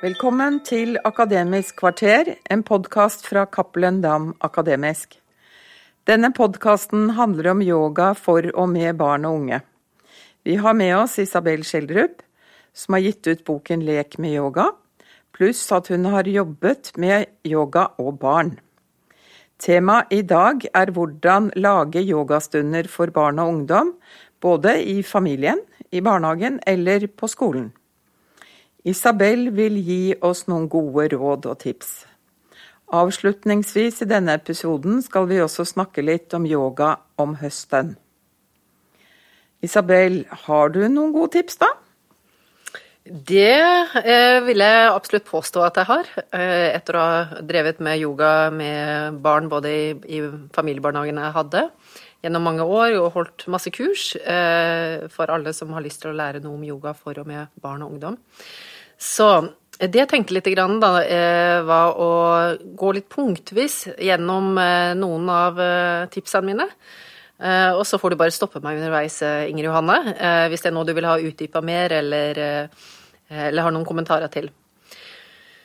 Velkommen til Akademisk kvarter, en podkast fra Cappelen Dam Akademisk. Denne podkasten handler om yoga for og med barn og unge. Vi har med oss Isabel Schjelderup, som har gitt ut boken Lek med yoga, pluss at hun har jobbet med yoga og barn. Temaet i dag er hvordan lage yogastunder for barn og ungdom, både i familien, i barnehagen eller på skolen. Isabel vil gi oss noen gode råd og tips. Avslutningsvis i denne episoden skal vi også snakke litt om yoga om høsten. Isabel, har du noen gode tips, da? Det eh, vil jeg absolutt påstå at jeg har. Eh, etter å ha drevet med yoga med barn både i, i familiebarnehagen jeg hadde gjennom mange år, og holdt masse kurs eh, for alle som har lyst til å lære noe om yoga for og med barn og ungdom. Så det jeg tenkte litt grann, da, eh, var å gå litt punktvis gjennom eh, noen av eh, tipsene mine. Og så får du bare stoppe meg underveis, Inger Johanne, hvis det er noe du vil ha utdypa mer, eller, eller, har noen kommentarer til.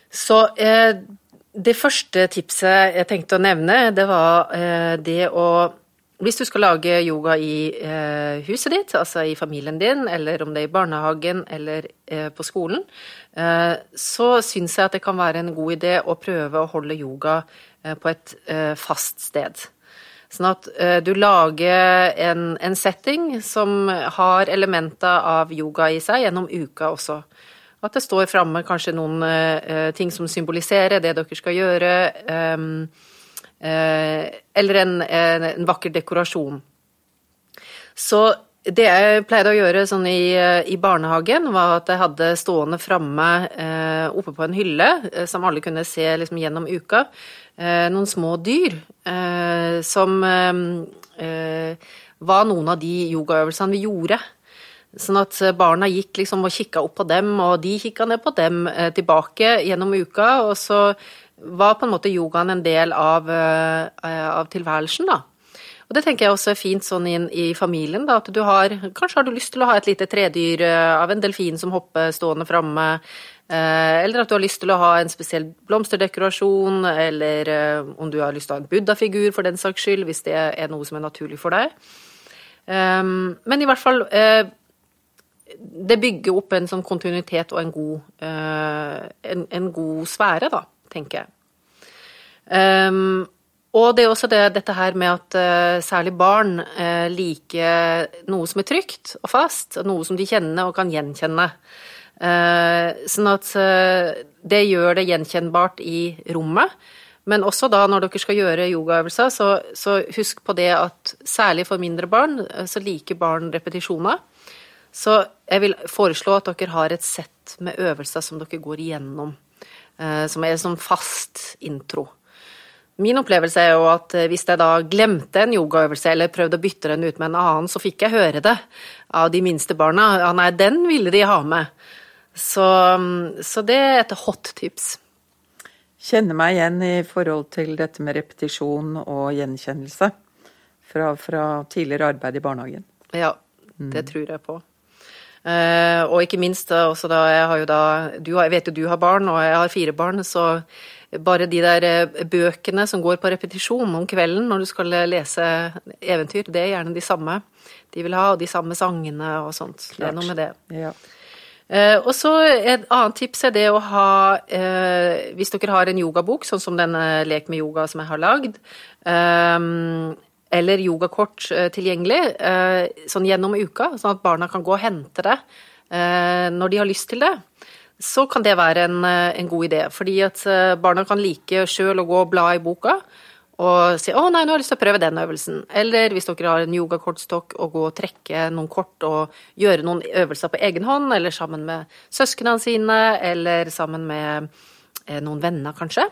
Så det første tipset jeg tenkte å nevne, det var det å hvis du skal lage yoga i eh, huset ditt, altså i familien din, eller om det er i barnehagen eller eh, på skolen, eh, så syns jeg at det kan være en god idé å prøve å holde yoga eh, på et eh, fast sted. Sånn at eh, du lager en, en, setting som har elementer av yoga i seg gjennom uka også. At det står framme kanskje noen ting som symboliserer det dere skal gjøre. Eh, eller en, en, en, vakker dekorasjon. Så det jeg pleide å gjøre sånn i, i barnehagen, var at jeg hadde stående framme eh, oppe på en hylle, eh, som alle kunne se liksom, gjennom uka, eh, noen små dyr eh, som eh, var noen av de yogaøvelsene vi gjorde. Sånn at barna gikk liksom og kikka opp på dem, og de kikka ned på dem tilbake gjennom uka. Og så var på en måte yogaen en del av, eh, av tilværelsen, da. Og det tenker jeg også er fint sånn inn i familien, da, at du har Kanskje har du lyst til å ha et lite tredyr eh, av en delfin som hopper stående framme, eh, eller at du har lyst til å ha en spesiell blomsterdekorasjon, eller om du har lyst til å ha en buddha-figur for den saks skyld, hvis det er noe som er naturlig for deg. Ehm, men i hvert fall Det bygger opp en sånn kontinuitet og en god, en, en god sfære, da tenker jeg. Um, og det er også det, dette her med at uh, særlig barn uh, liker noe som er trygt og fast, noe som de kjenner og kan gjenkjenne. Uh, sånn at det gjør det gjenkjennbart i rommet. Men også da når dere skal gjøre yogaøvelser, så, så husk på det at særlig for mindre barn, så liker barn repetisjoner. Så jeg vil foreslå at dere har et sett med øvelser som dere går igjennom. Eh, som er sånn fast intro. Min opplevelse er jo at eh, hvis jeg da glemte en yogaøvelse eller prøvde å bytte den ut med en annen, så fikk jeg høre det av de minste barna. Ja, nei, den ville de ha med. Så, mm, så det er et hot tips. Kjenner meg igjen i forhold til dette med repetisjon og gjenkjennelse fra, fra tidligere arbeid i barnehagen. Ja, det mm. tror jeg på. Uh, og ikke minst også da jeg har jo da du Jeg vet jo du har barn, og jeg har fire barn, så bare de der eh, bøkene som går på repetisjon om kvelden når du skal lese eventyr, det er gjerne de samme. De vil ha og de samme sangene og sånt. Klart. Det er noe med det. Ja. Uh, og så Et annet tips er det å ha uh, Hvis dere har en yogabok, sånn som denne Lek med yoga som jeg har lagd, um, eller yogakort eh, tilgjengelig eh, sånn gjennom uka, sånn at barna kan gå og hente det eh, når de har lyst til det, så kan det være en, en god idé. Fordi at barna kan like sjøl å gå og bla i boka og si 'Å nei, nå har jeg lyst til å prøve den øvelsen'. Eller hvis dere har en yogakortstokk, å gå og trekke noen kort og gjøre noen øvelser på egen hånd, eller sammen med søsknene sine, eller sammen med noen venner, kanskje.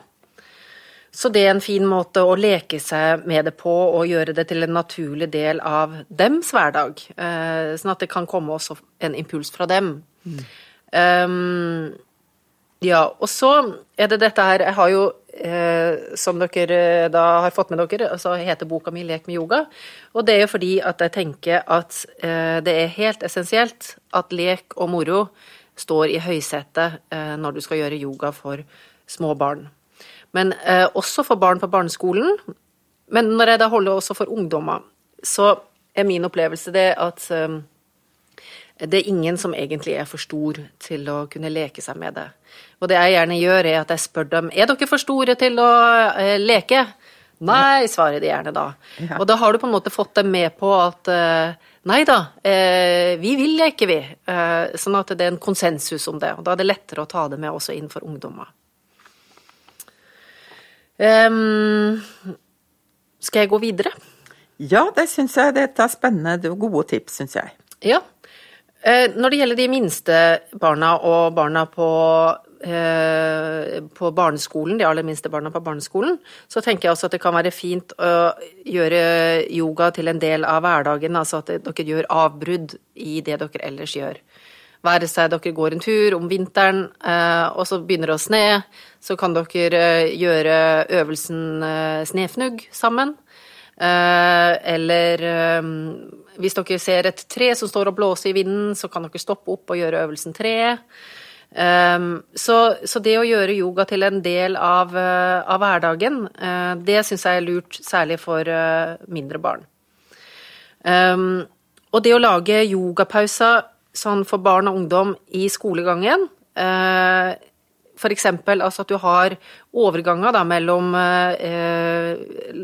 Så det er en fin måte å leke seg med det på og gjøre det til en naturlig del av dems hverdag. Eh, sånn at det kan komme også en impuls fra dem. Mm. Um, ja, og så er det dette her Jeg har jo, eh, som dere eh, da har fått med dere, så heter boka mi 'Lek med yoga'. Og det er jo fordi at jeg tenker at eh, det er helt essensielt at lek og moro står i høysetet eh, når du skal gjøre yoga for små barn. Men eh, også for barn på barneskolen. Men når jeg da holder også for ungdommer, så er min opplevelse det at eh, det er ingen som egentlig er for stor til å kunne leke seg med det. Og det jeg gjerne gjør, er at jeg spør dem er dere for store til å eh, leke. Nei, svarer de gjerne da. Ja. Og da har du på en måte fått dem med på at eh, nei da, eh, vi vil leke, vi. Eh, sånn at det er en konsensus om det. Og da er det lettere å ta det med også inn for ungdommer. Ehm, skal jeg gå videre? Ja, det syns jeg. Dette er spennende. Det er gode tips, syns jeg. Ja. Eh, Når det gjelder de minste barna og barna på, eh, på barneskolen, de aller minste barna på barneskolen, så tenker jeg også at det kan være fint å gjøre yoga til en del av hverdagen. Altså at dere gjør avbrudd i det dere ellers gjør. Være seg dere går en tur om vinteren, eh, og så begynner det å sne, så kan dere eh, gjøre øvelsen eh, snefnugg sammen. Eller hvis dere ser et tre som står og blåser i vinden, så kan dere stoppe opp og gjøre øvelsen tre. Så, så det å gjøre yoga til en del av, av hverdagen, det syns jeg er lurt, særlig for mindre barn. Og det å lage yogapauser sånn for barn og ungdom i skolegangen eh, for eksempel altså at du har overganger da mellom eh,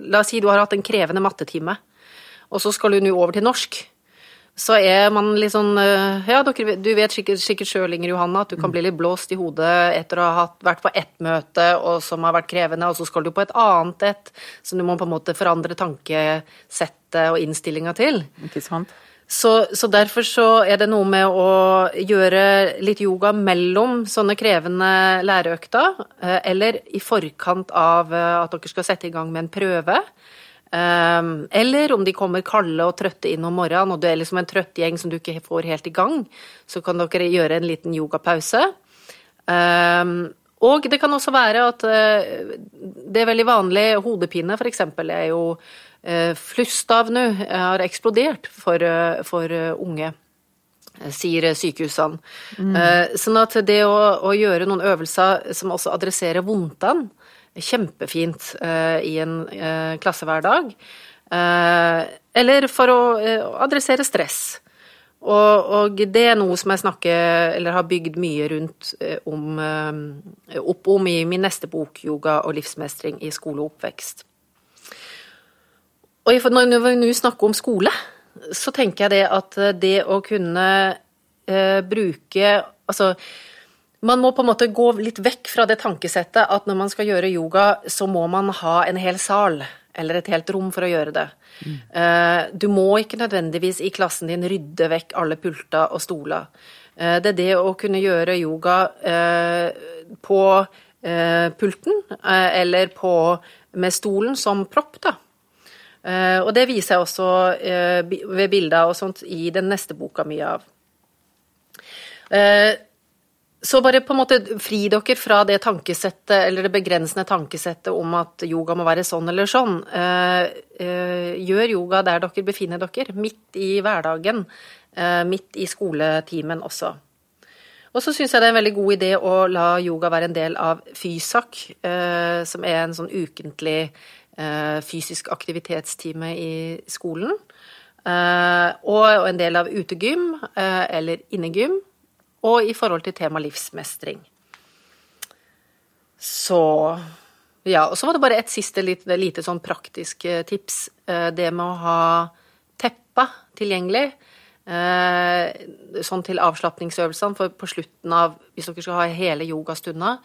La oss si du har hatt en krevende mattetime, og så skal du nå over til norsk. Så er man litt sånn eh, Ja, dere, du vet sikkert, sikkert sjøl, Inger Johanna, at du kan bli litt blåst i hodet etter å ha vært på ett møte og som har vært krevende, og så skal du på et annet et, som du må på en måte forandre tankesettet og innstillinga til. Ikke sant? Så, så, derfor så er det noe med å gjøre litt yoga mellom sånne krevende læreøkter, eh, eller i forkant av eh, at dere skal sette i gang med en prøve. Eh, eller om de kommer kalde og trøtte inn om morgenen, og du er liksom en trøtt gjeng som du ikke får helt i gang, så kan dere gjøre en liten yogapause. Og det kan også være at det er veldig vanlig hodepine, f.eks. er jo flust av nå har eksplodert for, for unge, sier sykehusene. Mm. Sånn at det å, å, gjøre noen øvelser som også adresserer vondtene, er kjempefint i en klassehverdag. Eller for å adressere stress. Og, og, det er noe som jeg snakker, eller har bygd mye rundt om, opp om i min neste bok, 'Yoga og livsmestring i skole og oppvekst'. Og når vi nå snakker om skole, så tenker jeg det at det å kunne eh, bruke Altså, man må på en måte gå litt vekk fra det tankesettet at når man skal gjøre yoga, så må man ha en hel sal eller et helt rom for å gjøre det. Mm. Du må ikke nødvendigvis i klassen din rydde vekk alle pulter og stoler. Eh, det er det å kunne gjøre yoga eh, på pulten eller på, med stolen som propp, da. Og det viser jeg også ved bilder og sånt i den neste boka mye av. Så bare på en måte fri dere fra det tankesettet, eller det begrensende tankesettet om at yoga må være sånn eller sånn. gjør yoga der dere befinner dere, midt i hverdagen, midt i skoletimen også. Og så syns jeg det er en veldig god idé å la yoga være en del av FYSAK, som er en sånn ukentlig Eh, fysisk aktivitetstime i skolen. Eh, og en del av utegym eh, eller innegym. Og i forhold til tema livsmestring. Så Ja, og så var det bare et siste lite, lite sånn praktisk tips. Det med å ha teppa tilgjengelig. Sånn til avslapningsøvelsene, for på slutten av Hvis dere skal ha hele yogastunda,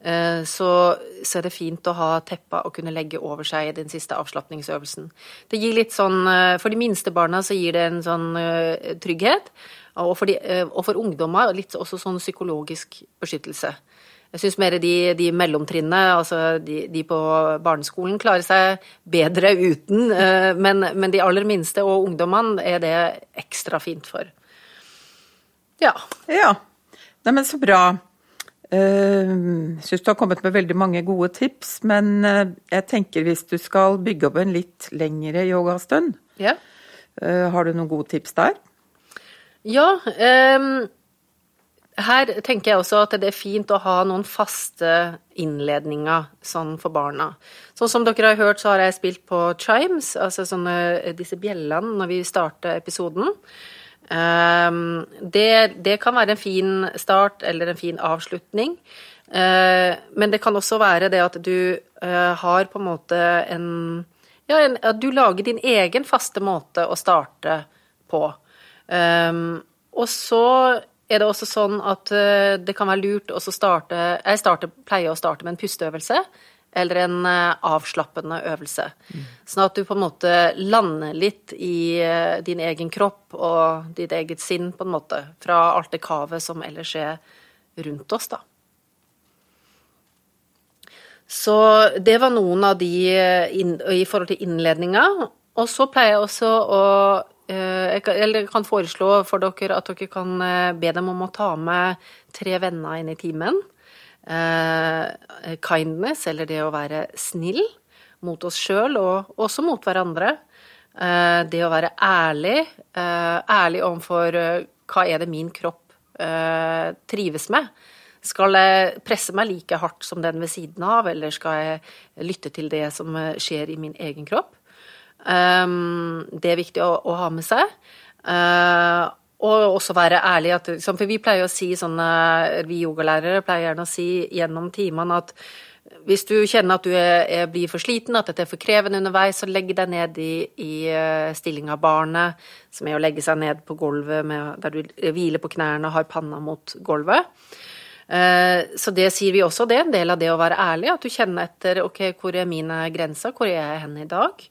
Eh, så, så, er det fint å ha teppa og kunne legge over seg i den siste avslapningsøvelsen. Det gir litt sånn, eh, For de minste barna så gir det en sånn trygghet. Og for, de, uh, og for, ungdommer litt også sånn psykologisk beskyttelse. Jeg syns mer de, de mellomtrinnene, altså de, de, på barneskolen, klarer seg bedre uten. Uh, men, men, de aller minste og ungdommene er det ekstra fint for. Ja. Ja. Neimen, så bra. Jeg uh, syns du har kommet med veldig mange gode tips, men jeg tenker hvis du skal bygge opp en litt lengre yogastund, ja. har du noen gode tips der? Ja. Um, her tenker jeg også at det er fint å ha noen faste innledninger sånn for barna. Sånn som dere har hørt, så har jeg spilt på chimes, altså sånne, disse bjellene når vi starter episoden. Um, det, det, kan være en fin start eller en fin avslutning. Uh, men det kan også være det at du uh, har på en måte en Ja, en, at du lager din egen faste måte å starte på. Um, og så er det også sånn at uh, det kan være lurt å starte Jeg starter, pleier å starte med en pusteøvelse eller en eh, avslappende øvelse. Mm. Sånn at du på en måte lander litt i eh, din egen kropp og ditt eget sinn, på en måte, fra alt det kavet som ellers er rundt oss, da. Så det var noen av de eh, inn, i forhold til innledninga. Og så pleier jeg også å jeg kan foreslå for dere at dere kan be dem om å ta med tre venner inn i timen. Eh, kindness, eller det å være snill mot oss sjøl og også mot hverandre. Eh, det å være ærlig. Eh, ærlig overfor hva er det min kropp trives med. Skal jeg presse meg like hardt som den ved siden av, eller skal jeg lytte til det som skjer i min egen kropp? Det er viktig å, ha med seg. Og også være ærlig. At, for vi pleier å si sånne, vi yogalærere pleier gjerne å si gjennom timene at hvis du kjenner at du er, er, blir for sliten, at dette er for krevende underveis, så legg deg ned i, i eh, stilling av barnet, som er å legge seg ned på gulvet med, der du hviler på knærne og har panna mot gulvet. Eh, så det sier vi også, det er en del av det å være ærlig, at du kjenner etter ok, hvor er mine grenser, hvor er jeg hen i dag?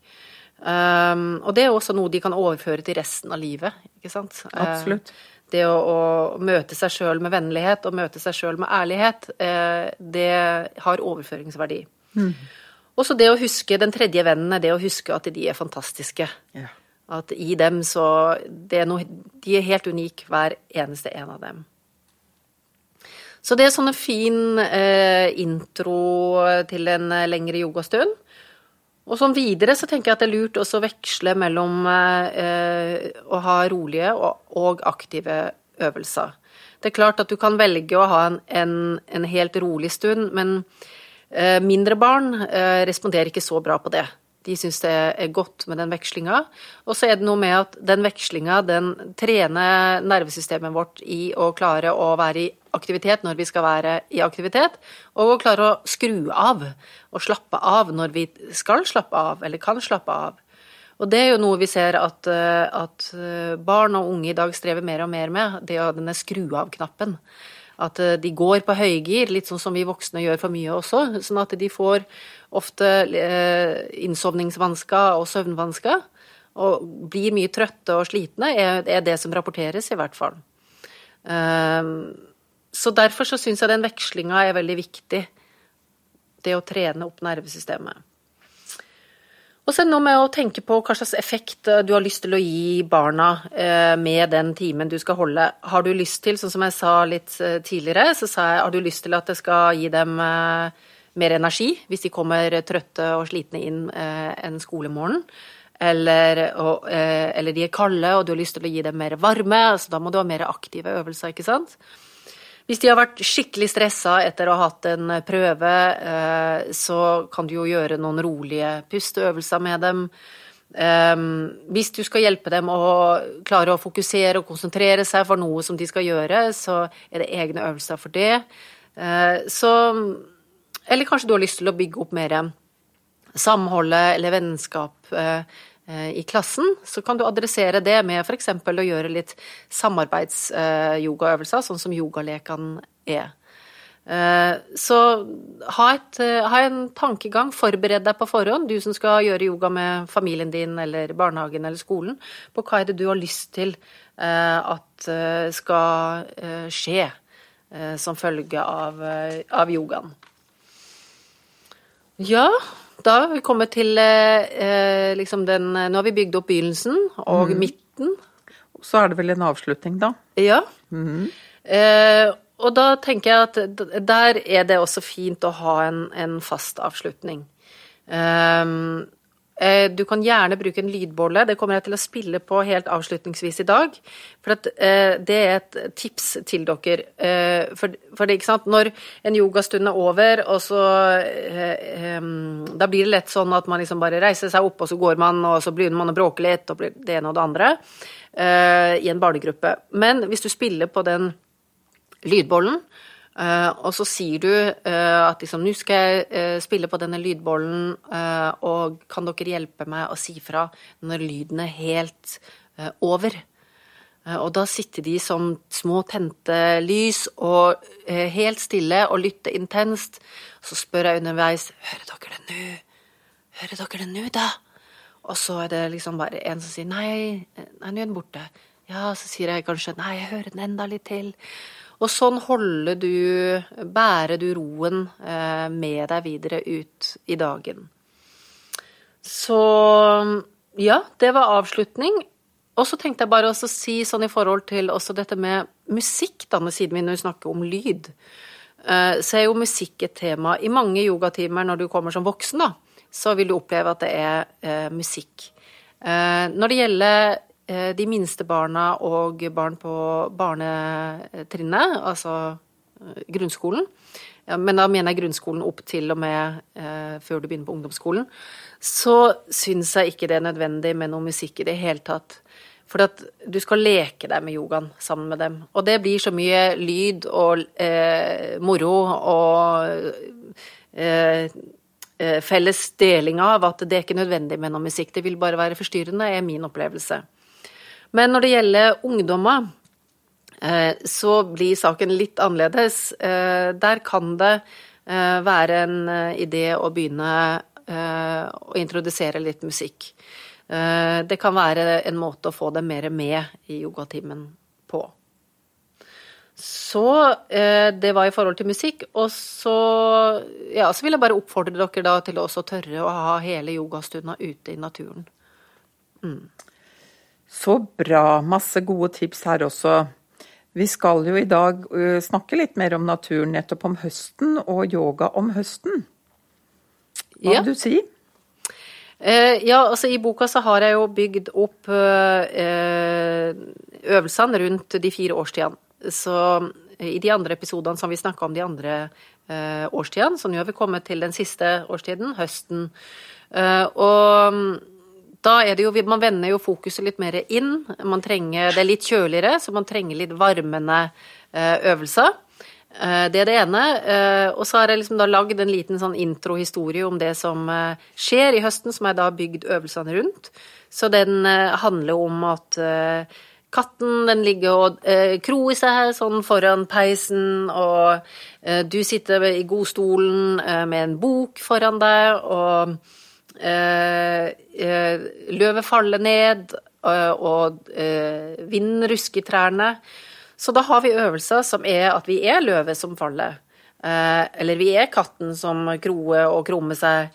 Um, og det er også noe de kan overføre til resten av livet. ikke sant? Eh, Absolutt. Uh, det å, å, møte seg sjøl med vennlighet og møte seg sjøl med ærlighet, uh, det har overføringsverdi. Mm. Også det å huske den tredje vennen, det å huske at de er fantastiske. Yeah. At i dem så det er noe, De er helt unike, hver eneste en av dem. Så det er sånn en fin uh, intro til en lengre yogastund. Og sånn videre så tenker jeg at det er lurt også å veksle mellom eh, å ha rolige og, og, aktive øvelser. Det er klart at du kan velge å ha en, en, en helt rolig stund, men eh, mindre barn eh, responderer ikke så bra på det. De syns det er godt med den vekslinga. Og så er det noe med at den vekslinga, den trener nervesystemet vårt i å klare å være i aktivitet når vi skal være i aktivitet, og å klare å skru av og slappe av når vi skal slappe av, eller kan slappe av. Og det er jo noe vi ser at, at barn og unge i dag strever mer og mer med, det er denne skru av-knappen. At de går på høygir, litt sånn som vi voksne gjør for mye også. Sånn at de får ofte eh, innsovningsvansker og søvnvansker. Og blir mye trøtte og slitne, er det som rapporteres, i hvert fall. Um, så derfor så syns jeg den vekslinga er veldig viktig. Det å trene opp nervesystemet. Og så er det noe med å tenke på hva slags effekt du har lyst til å gi barna eh, med den timen du skal holde. Har du lyst til, sånn som jeg sa litt eh, tidligere, så sa jeg har du lyst til at det skal gi dem eh, mer energi hvis de kommer trøtte og slitne inn en skolemorgen? Eller, og, eller de er kalde og du har lyst til å gi dem mer varme, så da må du ha mer aktive øvelser, ikke sant? Hvis de har vært skikkelig stressa etter å ha hatt en prøve, eh, så kan du jo gjøre noen rolige pusteøvelser med dem. Eh, hvis du skal hjelpe dem å klare å fokusere og konsentrere seg for noe som de skal gjøre, så er det egne øvelser for det. Eh, så Eller kanskje du har lyst til å bygge opp mer samholdet eller vennskap Eh, i klassen, så kan du adressere det med f.eks. å gjøre litt samarbeidsyogaøvelser, sånn som yogalekene er. Eh, så ha, et, eh, ha, en tankegang, forbered deg på forhånd, du som skal gjøre yoga med familien din eller barnehagen eller skolen, på hva er det du har lyst til at skal skje som følge av, av yogaen. Ja, da har vi kommet til eh, liksom den Nå har vi bygd opp begynnelsen og mm. midten. Så er det vel en avslutning, da? Ja. Mm. Eh, og da tenker jeg at der er det også fint å ha en, en fast avslutning. Um, Eh, du kan gjerne bruke en lydbolle. Det kommer jeg til å spille på helt avslutningsvis i dag. For eh, det er et tips til dere. Eh, for, det, ikke sant, når en yogastund er over, og så Da blir det lett sånn at man liksom bare reiser seg opp, og så går man, og så begynner man å bråke litt, og det ene og det andre. I en barnegruppe. Men hvis du spiller på den lydbollen, og så sier du uh, at liksom, nå skal jeg uh, spille på denne lydbollen, og kan dere hjelpe meg å si fra når lyden er helt over? og da sitter de som små tente lys og helt stille og lytter intenst. Så spør jeg underveis Hører dere det nå? Hører dere det nå, da? Og så er det liksom bare en som sier nei, nei, nå er den borte. Ja, så sier jeg kanskje nei, jeg hører den enda litt til. Og sånn holder du, bærer du roen eh, med deg videre ut i dagen. Så ja, det var avslutning. Og så tenkte jeg bare å si sånn i forhold til også dette med musikk, da, siden vi nå snakker om lyd. Eh, så er jo musikk et tema. I mange yogatimer når du kommer som voksen, da, så vil du oppleve at det er eh, musikk. Når det gjelder de minste barna og barn på barnetrinnet, altså eh, grunnskolen. Men da mener jeg grunnskolen opp til og med eh, før du begynner på ungdomsskolen. Så syns jeg ikke det er nødvendig med noe musikk i det hele tatt. For at du skal leke deg med yogaen sammen med dem. Og det blir så mye lyd og eh, moro og eh, felles deling av at det er ikke nødvendig med noe musikk. Det vil bare være forstyrrende, er min opplevelse. Men når det gjelder ungdommer, eh, så blir saken litt annerledes. Eh, der kan det eh, være en idé å begynne å introdusere litt musikk. Det kan være en måte å få dem mer med i yogatimen på. Så det var i forhold til musikk. Og så, ja, så vil jeg bare oppfordre dere til å tørre å ha hele yogastunda ute i naturen. Mm. Så bra. Masse gode tips her også. Vi skal jo i dag snakke litt mer om naturen nettopp om høsten, og yoga om høsten. Hva ja. vil du si? Eh, ja, altså i boka så har jeg jo bygd opp eh, øvelsene rundt de fire årstidene. Så i de andre episodene som vi snakka om de andre eh, årstidene, så nå har vi kommet til den siste årstiden, høsten. og da er det jo Man vender jo fokuset litt mer inn. Man trenger, det er litt kjøligere, så man trenger litt varmende eh, øvelser. Eh, det er det ene. Eh, og så har jeg liksom lagd en liten sånn introhistorie om det som skjer i høsten, som jeg da har bygd øvelsene rundt. Så den handler om at katten den ligger og kroer seg sånn foran peisen, og du sitter i godstolen med en bok foran deg, og løvet faller ned, eh, og vinden rusker i trærne. Så da har vi øvelser som er at vi er løvet som faller. Eller vi er katten som kroer og krummer seg.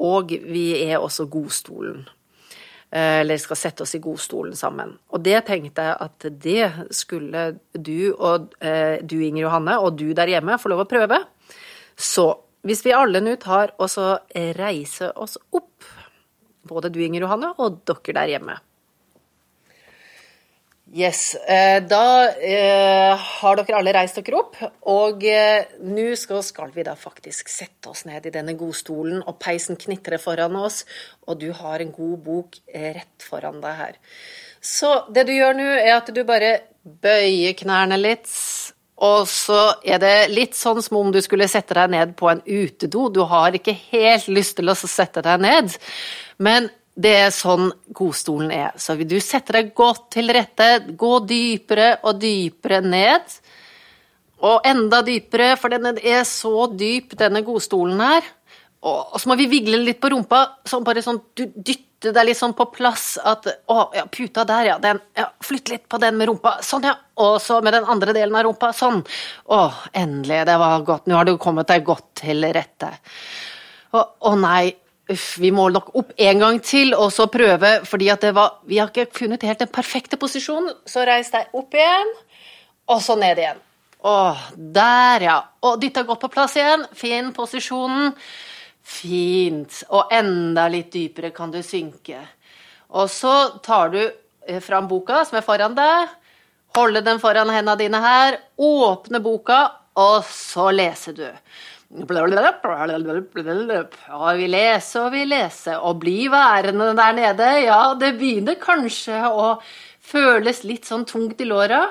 Og vi er også godstolen. Eller skal sette oss i godstolen sammen. Og det tenkte jeg at det skulle du og du, Inger Johanne, og du der hjemme få lov å prøve. Så hvis vi alle nå tar og så reiser oss opp, både du Inger Johanne og dere der hjemme. Yes. Eh, da eh, har dere alle reist dere opp, og eh, nå skal vi da faktisk sette oss ned i denne godstolen, og peisen knitrer foran oss, og du har en god bok rett foran deg her. Så det du gjør nå, er at du bare bøyer knærne litt, og så er det litt sånn som om du skulle sette deg ned på en utedo. Du har ikke helt lyst til å sette deg ned, men det er sånn godstolen er. Så vil du sette deg godt til rette, gå dypere og dypere ned. Og enda dypere, for den er så dyp, denne godstolen her. Og så må vi vigle litt på rumpa, sånn bare sånn du dytter dytte deg litt sånn på plass at Å, ja, puta der, ja. Den, ja. Flytt litt på den med rumpa. Sånn, ja. Og så med den andre delen av rumpa. Sånn. Å, endelig. Det var godt. Nå har du kommet deg godt til rette. Å, å nei. Uff, vi må nok opp en gang til og så prøve, fordi at det var Vi har ikke funnet helt den perfekte posisjonen. Så reis deg opp igjen, og så ned igjen. Å, der, ja. Og dytta godt på plass igjen. Finn posisjonen. Fint. Og enda litt dypere kan du synke. Og så tar du eh, fram boka som er foran deg, holde den foran hendene dine her, åpne boka, og så leser du. Og vi leser og vi leser, og blir værende der nede. Ja, det begynner kanskje å føles litt sånn tungt i låra.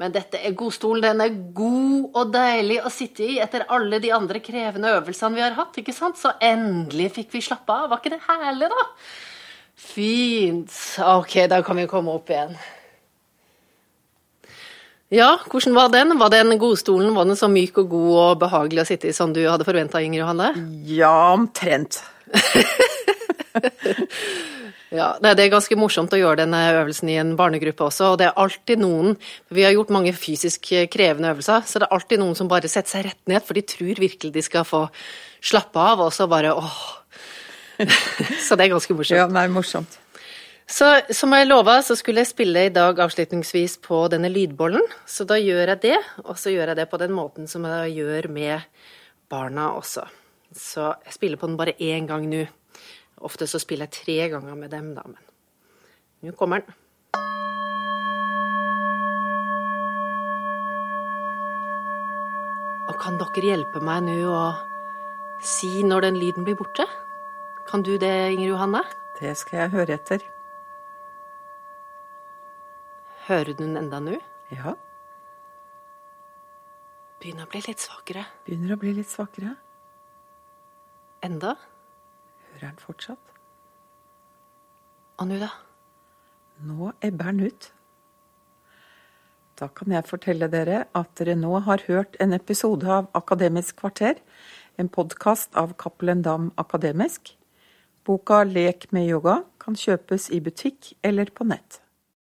Men dette er godstolen. Den er god og deilig å sitte i etter alle de andre krevende øvelsene vi har hatt. ikke sant? Så endelig fikk vi slappe av. Var ikke det herlig, da? Fint. Ok, da kan vi komme opp igjen. Ja, hvordan var den? Var den godstolen var den så myk og god og behagelig å sitte i som du hadde forventa, Inger Johanne? Ja, omtrent. Ja, Det er ganske morsomt å gjøre denne øvelsen i en barnegruppe også. Og det er alltid noen Vi har gjort mange fysisk krevende øvelser, så det er alltid noen som bare setter seg rett ned, for de tror virkelig de skal få slappe av, og så bare åh. så det er ganske morsomt. Ja, det er morsomt. Så som jeg lova, så skulle jeg spille i dag avslutningsvis på denne lydbollen. Så da gjør jeg det, og så gjør jeg det på den måten som jeg gjør med barna også. Så jeg spiller på den bare én gang nå. Ofte så spiller jeg tre ganger med dem, da, men nå kommer den. Og kan dere hjelpe meg nå å si når den lyden blir borte? Kan du det, Inger Johanne? Det skal jeg høre etter. Hører du den enda nå? Ja. Begynner å bli litt svakere. Begynner å bli litt svakere. Enda? Hører han fortsatt? Og nå, da? Nå ebber han ut. Da kan jeg fortelle dere at dere nå har hørt en episode av Akademisk kvarter, en podkast av Cappelen Dam Akademisk. Boka Lek med yoga kan kjøpes i butikk eller på nett.